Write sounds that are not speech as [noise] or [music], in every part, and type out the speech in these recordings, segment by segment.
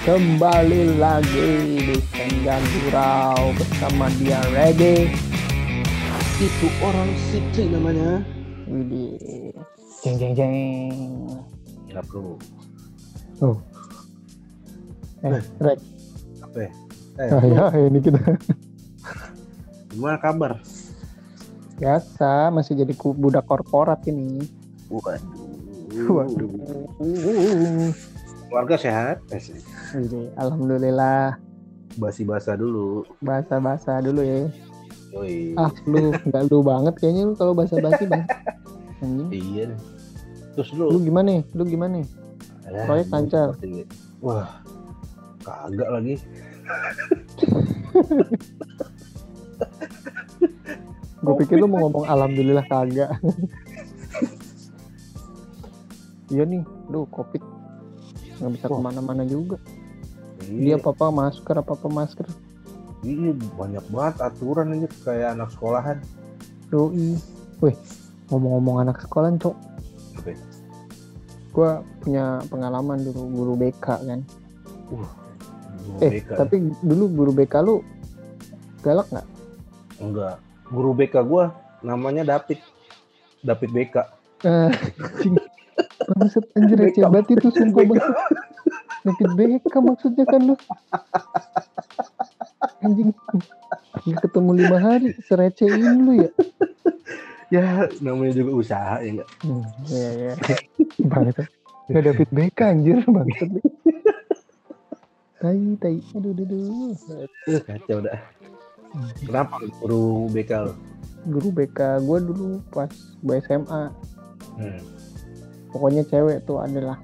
Kembali lagi di Senja Gurau bersama dia Reggae. Itu orang Siti namanya. Widih. Jeng jeng jeng. Nggak perlu. Oh. Eh, Eh. Reg. Apa ya? Eh, Ah, ya, ini kita gimana kabar? biasa masih jadi budak korporat ini. Waduh. Waduh. Keluarga sehat? Widih, Alhamdulillah. Basi-basa dulu. Bahasa-bahasa dulu ya. Yoi. Ah, lu nggak lu banget kayaknya lu kalau bahasa-basi bang. Iya. Terus Lu lu. gimana nih? Lu gimana nih? Eh, proyek lancar? Wah. Kagak lagi. [laughs] Gue pikir lu mau ngomong alhamdulillah kagak. iya nih, lu covid nggak bisa ke mana-mana juga. Iya. Dia apa apa masker apa apa masker. Iya, banyak banget aturan ini kayak anak sekolahan. Doi. Wih, ngomong-ngomong anak sekolah, cok. Ya? Gue punya pengalaman dulu guru BK kan. Guru Eh, BK. tapi dulu guru BK lu galak nggak? Enggak. Guru BK gua namanya David. David BK. Eh. Bangsat anjir [laughs] receh banget itu sumpah banget. David BK maksudnya kan lu. Anjing. Nggak ketemu lima hari, serecehin lu ya. Ya, namanya juga usaha ya enggak? Hmm, iya, iya. Bangsat. Nggak David BK anjir, bangsat. Tai, tai. Aduh, aduh, aduh. Uh, kacau dah. Kenapa guru BK lo? Guru BK gue dulu pas gue SMA. Hmm. Pokoknya cewek tuh adalah.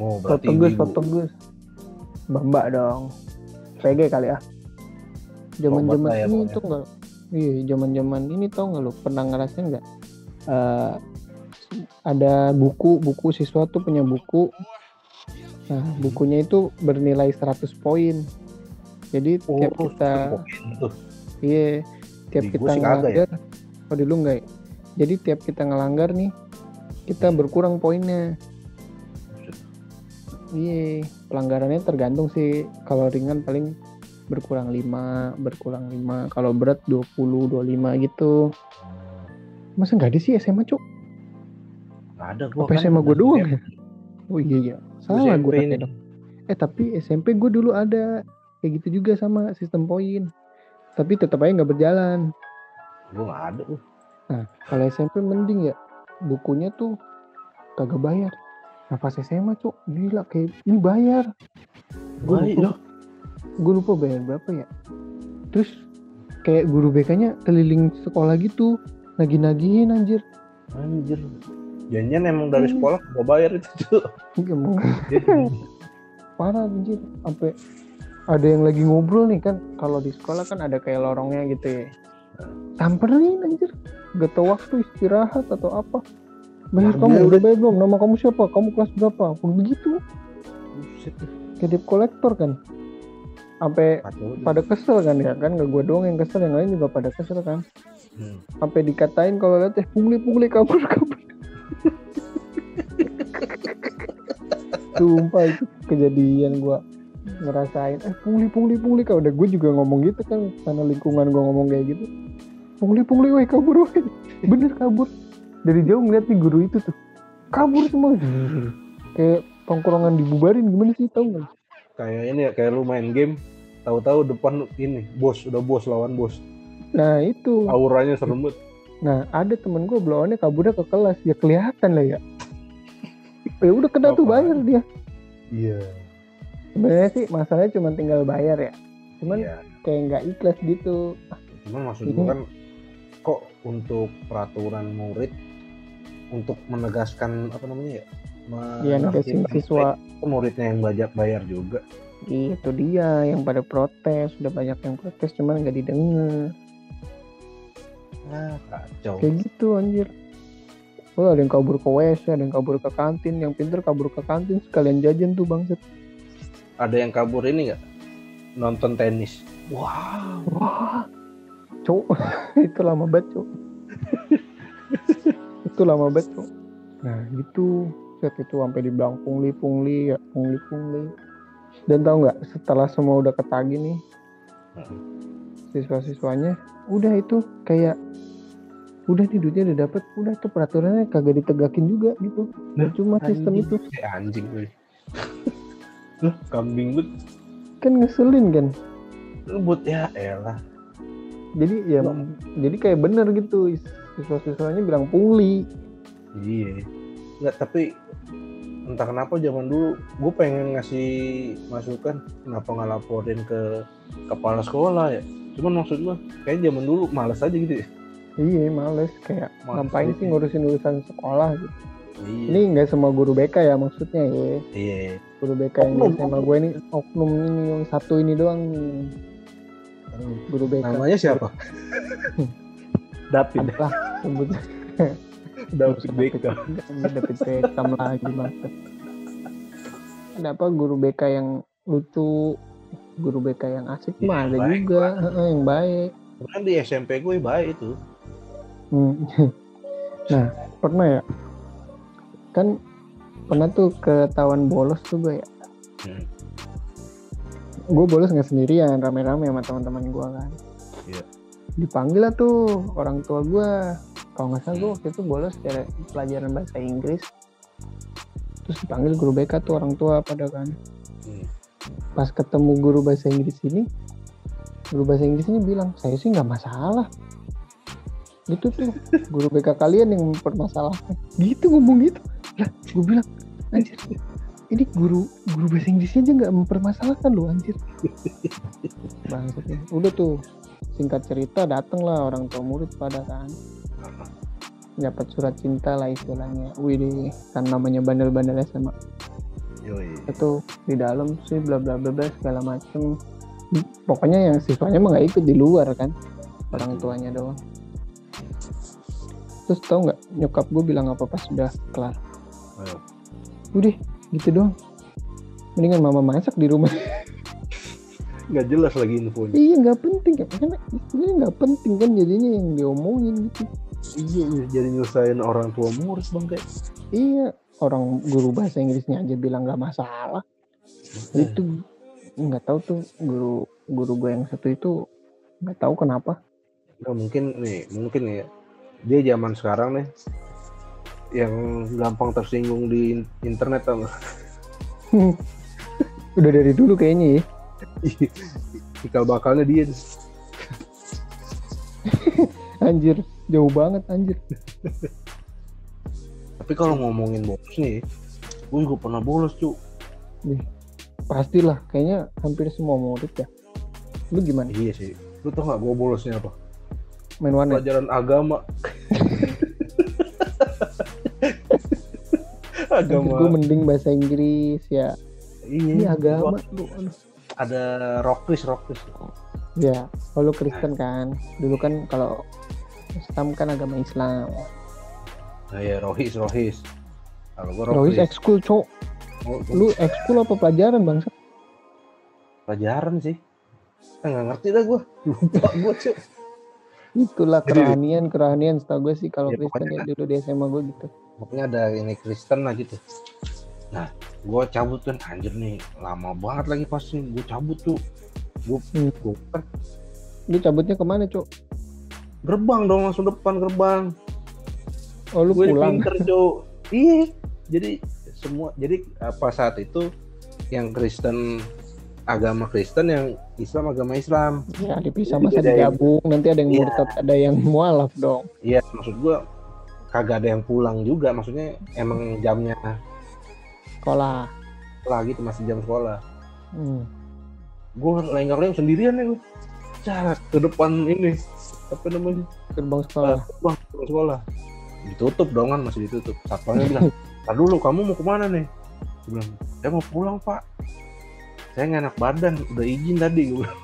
Oh, berarti fotogus. Mbak dong. PG kali ya. Zaman-zaman ya, ini pokoknya. tuh enggak. Iya, zaman-zaman ini tau nggak lu pernah ngerasain nggak? Eh, ada buku, buku siswa tuh punya buku. Nah, bukunya itu bernilai 100 poin. Jadi Oh, tiap kita iya, tiap Di kita ya. ngelanggar, oh di lu nggak ya? Jadi tiap kita ngelanggar nih, kita berkurang poinnya. Iya, pelanggarannya tergantung sih. Kalau ringan paling berkurang 5, berkurang 5. Kalau berat 20, 25 gitu. Masa nggak ada sih SMA, Cuk? Nggak ada gua Apa kan SMA gue doang ya? Oh iya, iya. Salah gue ini. dong. Eh, tapi SMP gue dulu ada. Kayak gitu juga sama sistem poin. Tapi tetap aja nggak berjalan. Gua nggak ada. Nah, kalau SMP mending ya. Bukunya tuh kagak bayar. Nah, pas SMA, Cuk, gila. Kayak ini bayar. Gue lupa, gue lupa bayar berapa ya. Terus kayak guru BK-nya keliling sekolah gitu. Nagih-nagihin anjir. Anjir. Janjian emang dari Hmm. sekolah gua bayar itu tuh. [laughs] Parah anjir. Sampai ada yang lagi ngobrol nih kan. Kalau di sekolah kan ada kayak lorongnya gitu ya. Samperin anjir. Gak tau waktu istirahat atau apa. Ya, kamu udah bayar belum? Nama kamu siapa? Kamu kelas berapa? Begitu. Buset. Kayak debt collector kan. Sampai pada kesel kan ya kan gak gue doang yang kesel yang lain juga pada kesel kan Hmm. sampai dikatain kalau lihat eh pungli pungli kabur kabur sumpah itu kejadian gua ngerasain eh pungli pungli pungli kau udah gue juga ngomong gitu kan karena lingkungan gua ngomong kayak gitu pungli pungli woi kabur woi bener kabur dari jauh ngeliat nih guru itu tuh kabur semua kayak tongkrongan dibubarin gimana sih tau nggak Kayak ini ya, kayak lu main game, tahu-tahu depan ini bos, udah bos lawan bos. nah itu Auranya serem banget. Nah, ada temen gue blowannya kaburnya ke kelas, ya kelihatan lah ya. ya udah kena tuh Apa? bayar dia. Iya. Sebenarnya sih masalahnya cuma tinggal bayar ya. Cuman Iya. kayak nggak ikhlas gitu. Cuman maksud gua kan kok untuk peraturan murid untuk menegaskan apa namanya ya? Negasin menertibkan siswa muridnya yang belajar bayar juga. itu dia yang pada protes, udah banyak yang protes cuman nggak didengar. Ah, kacau. Kayak gitu anjir. Oh, ada yang kabur ke WC, ada yang kabur ke kantin, yang pinter kabur ke kantin sekalian jajan tuh bangset. Ada yang kabur ini nggak? Nonton tenis. Wow. Wah, cowok [laughs] itu lama banget cowok. Itu lama banget cowok. Nah gitu, set itu sampai dibilang pungli pungli ya pungli pungli. Dan tahu nggak setelah semua udah ketagi nih siswa-siswanya udah itu kayak udah nih duitnya udah dapet udah tuh peraturannya kagak ditegakin juga gitu Nah, cuma sistem itu Kayak [laughs] anjing gue. Lah, kambing banget. kan ngeselin kan Lu buat ya elah. jadi ya Wah. jadi kayak bener gitu siswa-siswanya bilang pungli Iya. Enggak, tapi entah kenapa zaman dulu gue pengen ngasih masukan kenapa nggak laporin ke kepala sekolah ya. Cuman maksud gue kayak zaman dulu males aja gitu ya. iya males kayak Males ngapain sih ngurusin urusan sekolah gitu. Iya. ini nggak semua guru BK ya maksudnya ya Iya. guru BK yang Oknum, di SMA gue ini oknum ini yang satu ini doang guru BK Namanya siapa? [laughs] David. adalah sebut [laughs] David Beckham. David Beckham lagi masa ada apa guru BK yang lucu guru BK yang asik Iya, mah ada baik juga Heeh, yang baik Kan di SMP gue baik itu. Hmm. [laughs] nah pernah ya kan pernah tuh ketahuan bolos tuh gue ya Hmm. gue bolos nggak sendirian rame-rame sama teman-teman gue kan Iya. Dipanggil lah tuh orang tua gue kalau nggak salah gue waktu itu bolos dari pelajaran bahasa Inggris. Terus dipanggil guru BK tuh orang tua pada kan. Hmm. pas ketemu guru bahasa Inggris ini guru bahasa Inggris ini bilang saya sih nggak masalah. Itu tuh guru BK kalian yang mempermasalahkan. Gitu ngomong gitu. Lah gue bilang anjir ini guru guru bahasa Inggrisnya aja nggak mempermasalahkan loh anjir. [laughs] Bangsat ya. udah tuh singkat cerita dateng lah orang tua murid pada kan dapat surat cinta lah istilahnya. Wih deh, kan namanya bandel-bandel SMA Yoi. itu di dalam sih bla bla bla bla segala macem. Pokoknya yang siswanya mah nggak ikut di luar kan. Orang tuanya doang. Terus tau nggak nyokap gue bilang apa pas udah kelar? Ayo. udah gitu doang. Mendingan mama masak di rumah [laughs] Nggak jelas lagi infonya. iya nggak penting kan karena istilahnya nggak penting kan jadinya yang diomongin gitu Iya, iya, jadi nyusahin orang tua murid bang kayak. iya orang guru bahasa Inggrisnya aja bilang nggak masalah itu nggak tahu tuh guru guru gue yang satu itu nggak tahu kenapa Nggak mungkin nih, mungkin ya. Dia zaman sekarang nih yang gampang tersinggung di in- internet nggak? [laughs] udah dari dulu kayaknya ya [laughs] Cikal bakalnya dia. [laughs] anjir jauh banget anjir Tapi kalau ngomongin bolos nih, gue juga pernah bolos cu. pastilah kayaknya hampir semua murid ya lu gimana Iya sih. Lu tau nggak gue bolosnya apa? main warnet Pelajaran agama. [laughs] agama. gue mending bahasa Inggris ya Iya. ini agama Gua- Ada rockris rockris. ya kalau Kristen kan dulu kan kalau Islam kan agama Islam Nah ya rohis rohis. Kalau gue Lois rockris. ekskul cok Oh, lu ekskul apa pelajaran bang pelajaran sih. Eh, nggak ngerti dah gue. [laughs] Lupa gue cuy. itulah kerahanian kerahanian setahu gue sih kalau Ya, Kristen ya dulu di SMA gue gitu Pokoknya ada ini Kristen lah gitu. Nah, gue cabut kan anjir nih lama banget lagi pas nih gue cabut tuh. Gue Hmm. gue kan lu cabutnya ke mana cok gerbang dong langsung depan gerbang. oh lu gue pulang pinter [laughs] cok. Iya. Jadi semua jadi apa saat itu yang Kristen agama Kristen yang Islam agama Islam. ya dipisah masa ya. digabung nanti ada yang Iya. murtad ada yang mualaf dong Iya, maksud gua kagak ada yang pulang juga. Maksudnya emang jamnya sekolah lah gitu masih jam sekolah. hmm. Gua lenggak-lenggok sendirian ya gua. Cara ke depan ini apa namanya? gerbang sekolah Bang, ke sekolah. Ditutup dong kan masih ditutup. Satpamnya bilang, "Tar dulu kamu mau ke mana nih?" Gua bilang, "Saya mau pulang, Pak. Saya nggak enak badan, udah izin tadi." Bilang.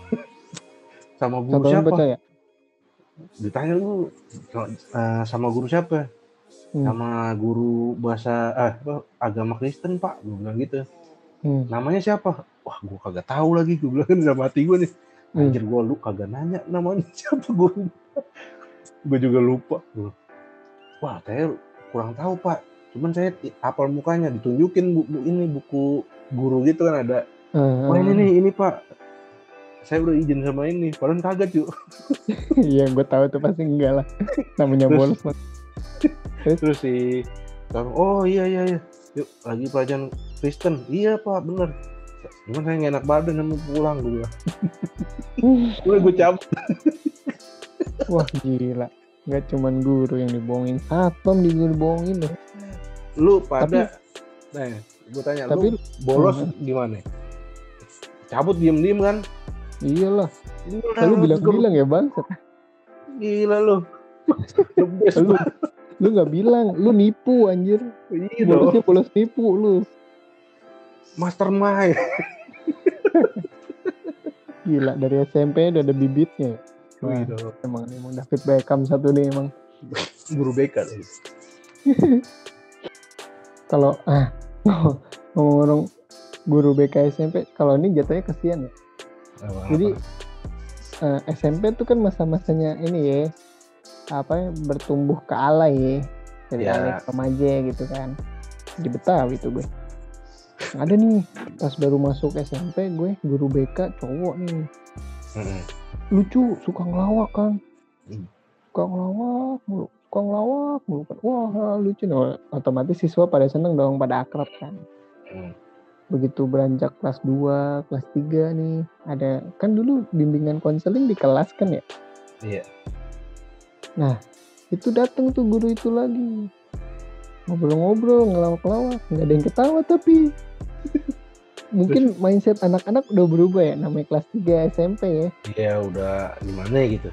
[laughs] Sama guru Satpamnya siapa? percaya Ditanya dulu "Eh, sama guru siapa? Hmm. sama guru bahasa eh apa, agama Kristen pak. Gue bilang gitu. Hmm. namanya siapa? Wah gue kagak tahu lagi. Gue bilang kan sama hati gue nih. Hmm. anjir gue lu kagak nanya namanya [laughs] siapa guru gue juga lupa. Gua, wah saya kurang tahu pak. Cuman saya hafal mukanya. Ditunjukin bu, bu- ini buku guru gitu kan ada. Eh, wah ini nih ini pak. Saya udah izin sama ini. Padahal kagak cuy [laughs] Iya, gue tahu tuh pasti enggak lah. Namanya bolos. Terus si Kang, oh iya iya iya yuk lagi pelajaran Kristen iya pak bener cuman saya nggak enak badan dan mau pulang gue bilang [laughs] gue gue cabut Wah gila. Nggak cuman guru yang dibohongin, satpam juga dibohongin loh. lu pada nah gue tanya Tapi lu bolos Hmm. gimana cabut diem diem kan iyalah. Lu bilang-bilang ya bang. gila lu [laughs] Lu lu nggak bilang, lu nipu anjir. iya dong Bolosnya bolos nipu lu. mastermind [laughs] Gila dari SMP udah ada bibitnya. Wah, Wih, dong. emang emang David Beckham satu nih emang. [laughs] guru BK. [laughs] Kalau ah ngomong-ngomong guru BK SMP, kalau ini jatuhnya kesian ya. Apa-apa. Jadi eh, SMP tuh kan masa-masanya ini ya apa ya, bertumbuh ke alay ya dari Ya. alay ke remaja gitu kan. Di Betawi tuh gue. Ada nih pas baru masuk SMP gue guru BK cowok nih. Lucu suka ngelawak kan. Hmm. suka ngelawak mulu suka ngelawak mulu kan. Wah lucu nih. Otomatis siswa pada seneng dong pada akrab kan. Hmm. begitu beranjak kelas 2, kelas 3 nih ada kan dulu bimbingan konseling di kelas kan ya? Iya. Itu datang tuh guru itu lagi. Ngobrol-ngobrol ngelawak-lawak nggak ada yang ketawa tapi. [laughs] Mungkin mindset anak-anak udah berubah ya namanya kelas 3 SMP ya. Iya udah gimana ya gitu.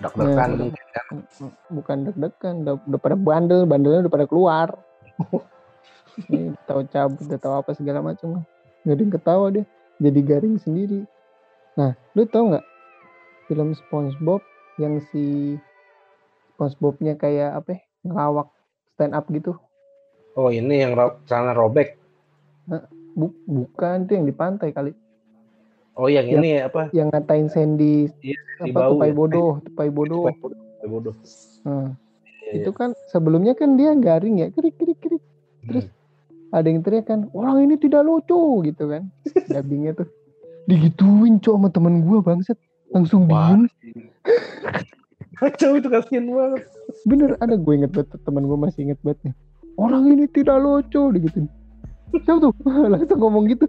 Dak-dakan Nah, mungkin kan. bukan deg-degan udah, udah pada bandel bandelnya udah pada keluar. [laughs] Ini tahu cabut udah tahu apa segala macam nggak ada yang ketawa deh jadi garing sendiri. Nah lu tau nggak film SpongeBob yang si SpongeBobnya kayak apa ya, ngelawak stand up gitu Oh ini yang ro- celana robek. Bu- bukan tuh yang di pantai kali Oh yang Yang- ini ya apa? yang ngatain Sandy Iya, apa Bau tupai ya. bodoh tupai bodoh Bodoh. Bodoh. Nah, Iya, itu kan sebelumnya kan dia garing ya krik krik krik iya. terus ada yang teriak kan orang ini tidak lucu gitu kan [laughs] dubbingnya tuh digituin cowok sama temen gue bangset langsung Wah. diem [laughs] Kacau itu kasihan banget. bener ada gue inget banget temen gue masih inget banget nih. Orang ini tidak lucu digituin. Siapa tuh? [laughs] Langsung ngomong gitu.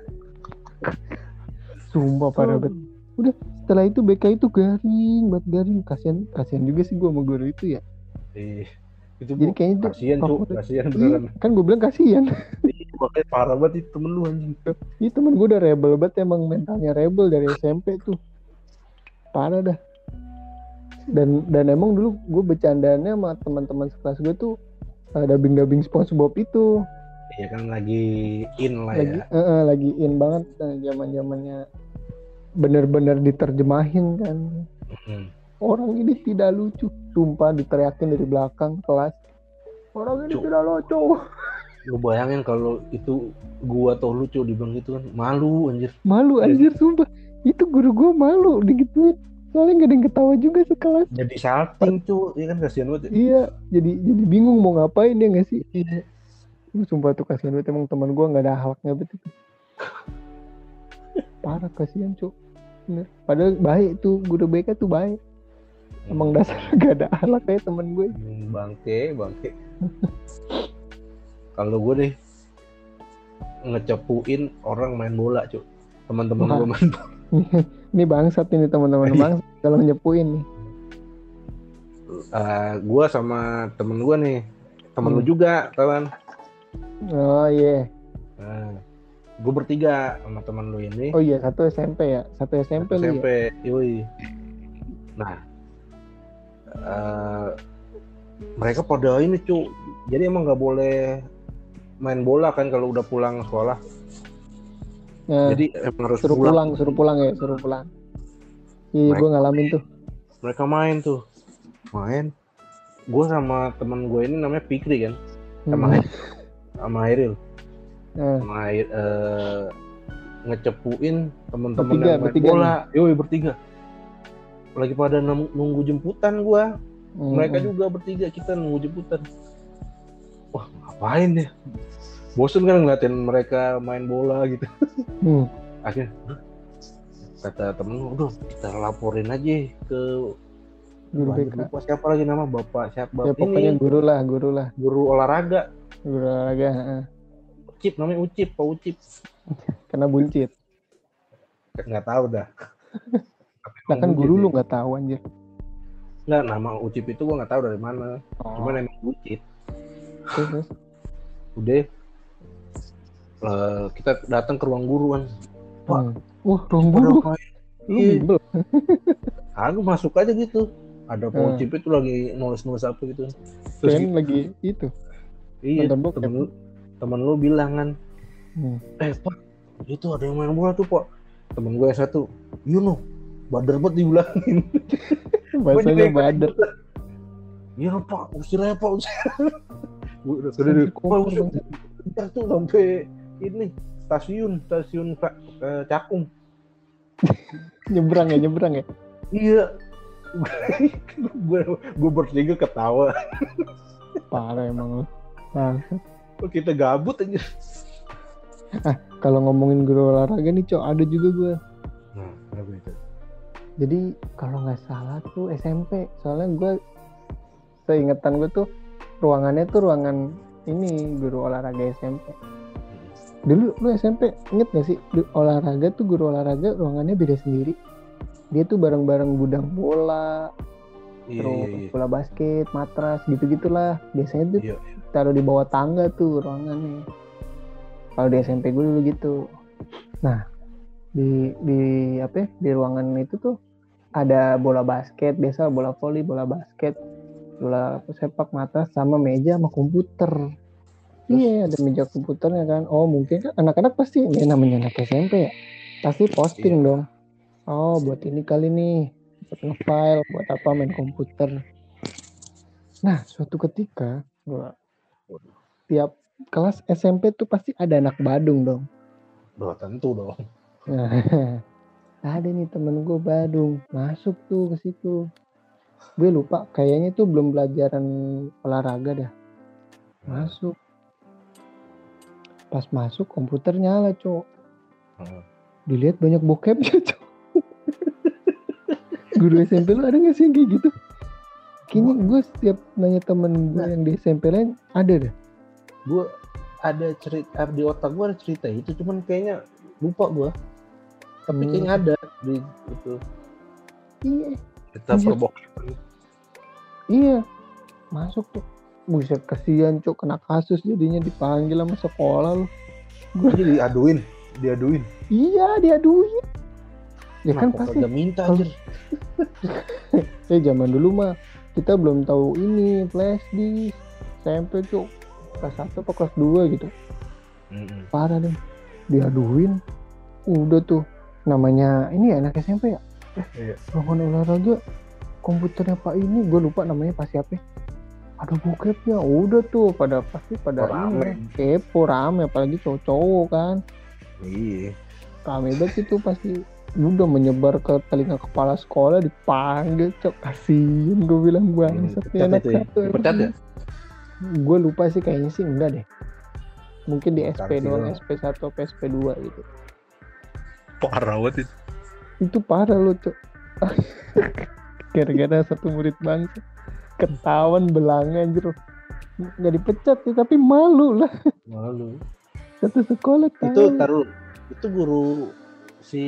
Sumpah parah banget. Udah setelah itu BK itu garing banget garing. Kasihan kasihan juga sih gue sama guru itu ya. Ih, itu jadi kayaknya itu kasihan favorit. kasihan Iya, beneran. kan gue bilang kasihan. Makanya parah banget itu temen lu anjing. Iya temen gue udah rebel banget emang mentalnya rebel dari SMP tuh. Parah dah dan dan emang dulu gue bercandanya sama teman-teman sekelas gue tuh uh, dubbing dubbing SpongeBob itu Iya kan lagi in lah lagi ya. eh, eh, lagi in banget zaman zamannya bener-bener diterjemahin kan Hmm. orang ini tidak lucu sumpah diteriakin dari belakang kelas orang ini Cuk. tidak lucu [laughs] Lu bayangin kalau itu gua atau lucu dibilang gitu kan malu anjir. malu Iya. anjir sumpah itu guru gue malu digituin soalnya gak ada yang ketawa juga sekelas Jadi salting cu, iya kan kasihan banget. ya. Iya, jadi jadi bingung mau ngapain dia nggak sih? Iya. Gue sumpah tuh kasihan banget emang teman gue nggak ada halaknya betul. Parah kasihan cuk. Bener. Padahal baik tuh guru BK tuh baik. Emang dasar [laughs] gak ada halak kayak temen gue. Hmm, bangke, bangke. kalau gue deh ngecepuin orang main bola cu. Teman-teman gue main bola. [laughs] Ini bangsat ini teman-teman Iya. bangsat kalau nyepuin nih. Eh, gua sama temen gue nih, temen lu Hmm. juga kawan. Oh iya. Nah, gue bertiga sama temen lu ini. Oh iya satu SMP ya, satu SMP lu SMP, ya. yoi. Nah, eh, mereka pada ini cu, jadi emang nggak boleh main bola kan kalau udah pulang sekolah. Nah, Jadi emang harus suruh pulang. pulang, suruh pulang ya, suruh pulang. Iya, gue ngalamin tuh. Mereka main tuh, main. Gue sama temen gue ini namanya Pikri kan, sama Hmm. [laughs] sama Hairil, Nah, sama Hair, eh, ngecepuin temen-temen Bertiga, yang main bertiga bola. Yoi bertiga. Lagi pada nung- nunggu jemputan gua. hmm, mereka hmm. juga bertiga kita nunggu jemputan wah ngapain ya bosen kan ngeliatin mereka main bola gitu. Hmm. akhirnya kata temen udah kita laporin aja ke guru BK siapa lagi nama? Bapak siapa ya bapak pokoknya ini. guru lah guru lah. Guru olahraga. Guru olahraga heeh. Ucip namanya Ucip Pak Ucip. [laughs] Kena buncit. Nggak tahu dah. [laughs] Nah kan guru lu nggak tahu anjir. Nggak nama Ucip itu gua nggak tahu dari mana. Oh, cuman emang terus. udah eh, kita datang ke ruang guru kan Pak. Hmm. wah ruang guru Udah, lu Iya. bimbel aku masuk aja gitu ada Pak Hmm. Ucip itu lagi nulis-nulis apa gitu terus kan lagi itu iya temen lu temen lu bilang kan Hmm. eh pak itu ada yang main bola tuh pak temen gue yang satu you know badar banget dibilangin bahasanya bader iya pak usir aja pak usir Gua udah koper, pak usir tuh sampai ini stasiun stasiun eh, Cakung. [laughs] Nyebrang ya nyebrang ya? Iya. [laughs] Gue gue bertiga ketawa. Parah emang lu. Nah. Kita gabut aja? Kalau ngomongin guru olahraga nih cok ada juga gue nah apa itu? Jadi kalau nggak salah tuh SMP soalnya gue seingetan gue tuh ruangannya tuh ruangan ini guru olahraga SMP dulu lu SMP inget gak sih? Di olahraga tuh guru olahraga ruangannya beda sendiri. Dia tuh bareng-bareng gudang bola iya terus iya. iya bola basket matras gitu gitulah biasanya tuh Iya. taruh di bawah tangga tuh ruangannya. Kalau di SMP gue dulu gitu. Nah di di apa ya, di ruangan itu tuh ada bola basket biasa bola voli bola basket bola sepak matras sama meja sama komputer iya ada meja komputernya kan. Oh mungkin kan anak-anak pasti ini namanya anak SMP ya. Pasti posting dong. Oh buat ini kali nih. Buat nge-file buat apa main komputer. Nah suatu ketika gua tiap kelas SMP tuh pasti ada anak Badung dong. Udah tentu dong. Nah, [laughs] ada nih temen gue Badung. Masuk tuh ke situ. Gue lupa kayaknya tuh belum pelajaran olahraga dah. Masuk. Pas masuk komputer nyala cok. Hmm. Dilihat banyak bokepnya [laughs] cok. Guru SMP lu ada gak sih yang kayak gitu? Kayaknya gue setiap nanya temen gue yang di SMP lain ada dah. gue ada cerita di otak gue ada cerita itu cuman kayaknya lupa gue tapi Hmm. kayaknya ada di itu Iya, kita Iya. perbokepan iya. Masuk tuh. Buset kesian cok kena kasus jadinya dipanggil sama sekolah lu. jadi diaduin diaduin Iya diaduin. Ya kan pasti. kagak minta anjir [laughs] Eh zaman dulu mah kita belum tahu ini flash disk SMP cuk kelas 1 apa kelas 2 gitu. Mm-mm. Parah deh. Diaduin. Udah tuh namanya ini anak SMP ya. Iya. Ruangan olahraga komputernya Pak ini gue lupa namanya Pak siapa. Ya. Ada bokepnya. Udah tuh pada pasti pada rame. ini kepo rame apalagi cowok-cowok kan. iya rame banget itu pasti udah menyebar ke telinga kepala sekolah dipanggil cok kasihin gue bilang bangsat nih anak ya? satu ya? gue lupa sih kayaknya sih enggak deh mungkin di SP doang. SP 1 atau SP 2 gitu parah banget itu itu parah lo cok [laughs] gara-gara satu murid bangsa ketahuan belanga anjir. Nggak dipecat sih tapi malu lah. Malu. Satu sekolah itu tahu taruh itu guru si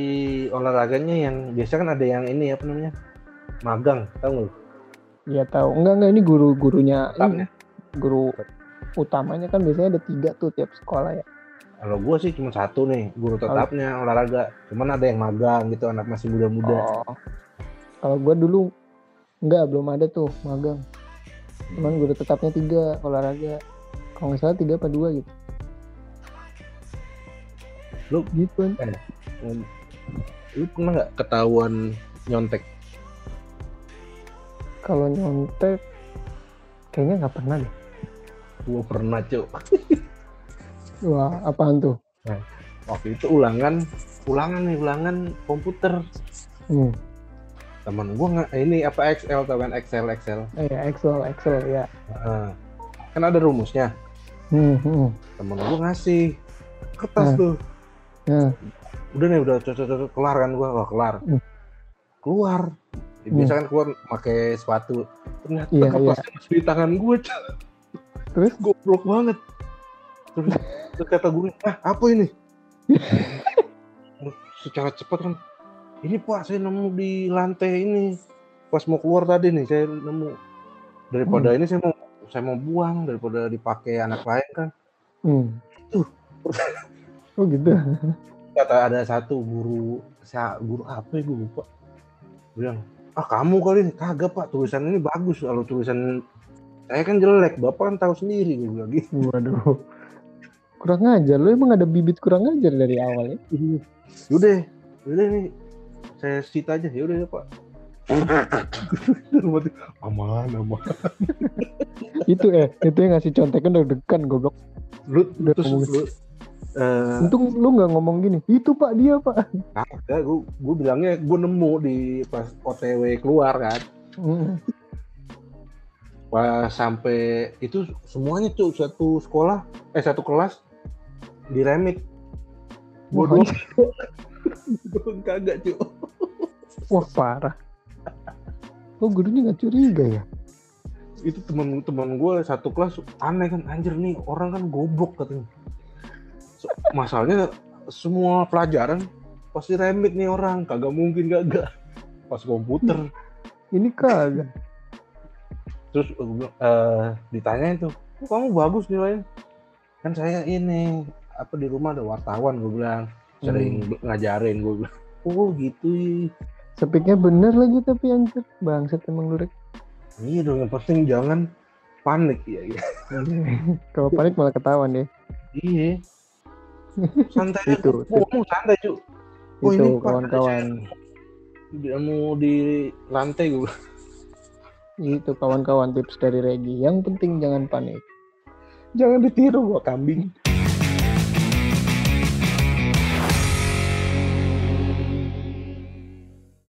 olahraganya yang biasa kan ada yang ini apa namanya? Magang tahu nggak lu? ya tahu. Enggak enggak ini guru-gurunya ini. Tetapnya. guru utamanya kan biasanya ada tiga tuh tiap sekolah ya. Kalau gue sih cuma satu nih guru tetapnya olahraga. Cuman ada yang magang gitu anak masih muda-muda. Oh. Kalau gua dulu enggak belum ada tuh magang. Cuman guru tetapnya tiga olahraga. Kalau nggak salah tiga apa dua gitu. Lu? gitu kan Hmm. lu pernah nggak ketahuan nyontek? Kalau nyontek kayaknya nggak pernah deh. Gue pernah cuk. Wah apaan tuh? Waktu itu ulangan ulangan nih ulangan komputer. Hmm. Teman gue nggak ini apa Excel tau kan? Excel Excel. Eh ya, Excel Excel ya Heeh. kan ada rumusnya. Hmm, hmm. temen gue ngasih. Kertas Nah. tuh. Nah. udah nih udah cocok cocok kelar kan gua? Wah kelar. Hmm. keluar. Ya, Hmm. biasa kan keluar pakai sepatu. Ternyata Iya, kapasnya masih di tangan gue Terus? goblok banget. Terus, terus kata gue ah apa ini? [laughs] Secara cepat kan ini pak saya nemu di lantai ini pas mau keluar tadi nih saya nemu daripada ini saya mau saya mau buang daripada dipakai anak lain kan Hmm. Tuh. [laughs] Oh gitu. kata ada satu guru saya guru apa ya gue lupa bilang ah kamu kali ini kagak pak tulisan ini bagus kalau tulisan saya kan jelek bapak kan tahu sendiri gue bilang gitu Waduh. Kurang ajar. Lu emang ada bibit kurang ajar dari awal ya? Yaudah, yaudah nih saya sita aja ya udah ya pak aman aman [laughs] itu eh, itu yang ngasih contekan udah dekan goblok. lu Udah terus ngomong. lu eh Untung lu nggak ngomong gini. Itu pak dia pak. kagak gue gue bilangnya gue nemu di pas OTW keluar kan Hmm. pas sampai itu semuanya tuh satu sekolah eh satu kelas gue Wah, doang Gua [laughs] kagak cuy Wah parah. Oh gurunya nggak curiga ya? itu teman-teman gue satu kelas aneh kan anjir nih orang kan goblok katanya So, masalahnya semua pelajaran pasti remit nih orang kagak mungkin kagak pas komputer Ini kagak. terus gue bilang, eh ditanyain tuh "Kok kamu bagus nilainya kan saya ini apa di rumah ada wartawan gue bilang sering ngajarin gue bilang oh gitu ya." Sepiknya bener lagi tapi anjir. Bangsat emang lu Rek. iya dong yang penting jangan panik ya, ya. [laughs] Kalau panik malah ketahuan deh. iya [laughs] santai Itu, aja ngomong santai cuy Oh, itu kawan-kawan. mau di lantai gue Itu kawan-kawan tips dari Regi. Yang penting jangan panik. jangan ditiru gua kambing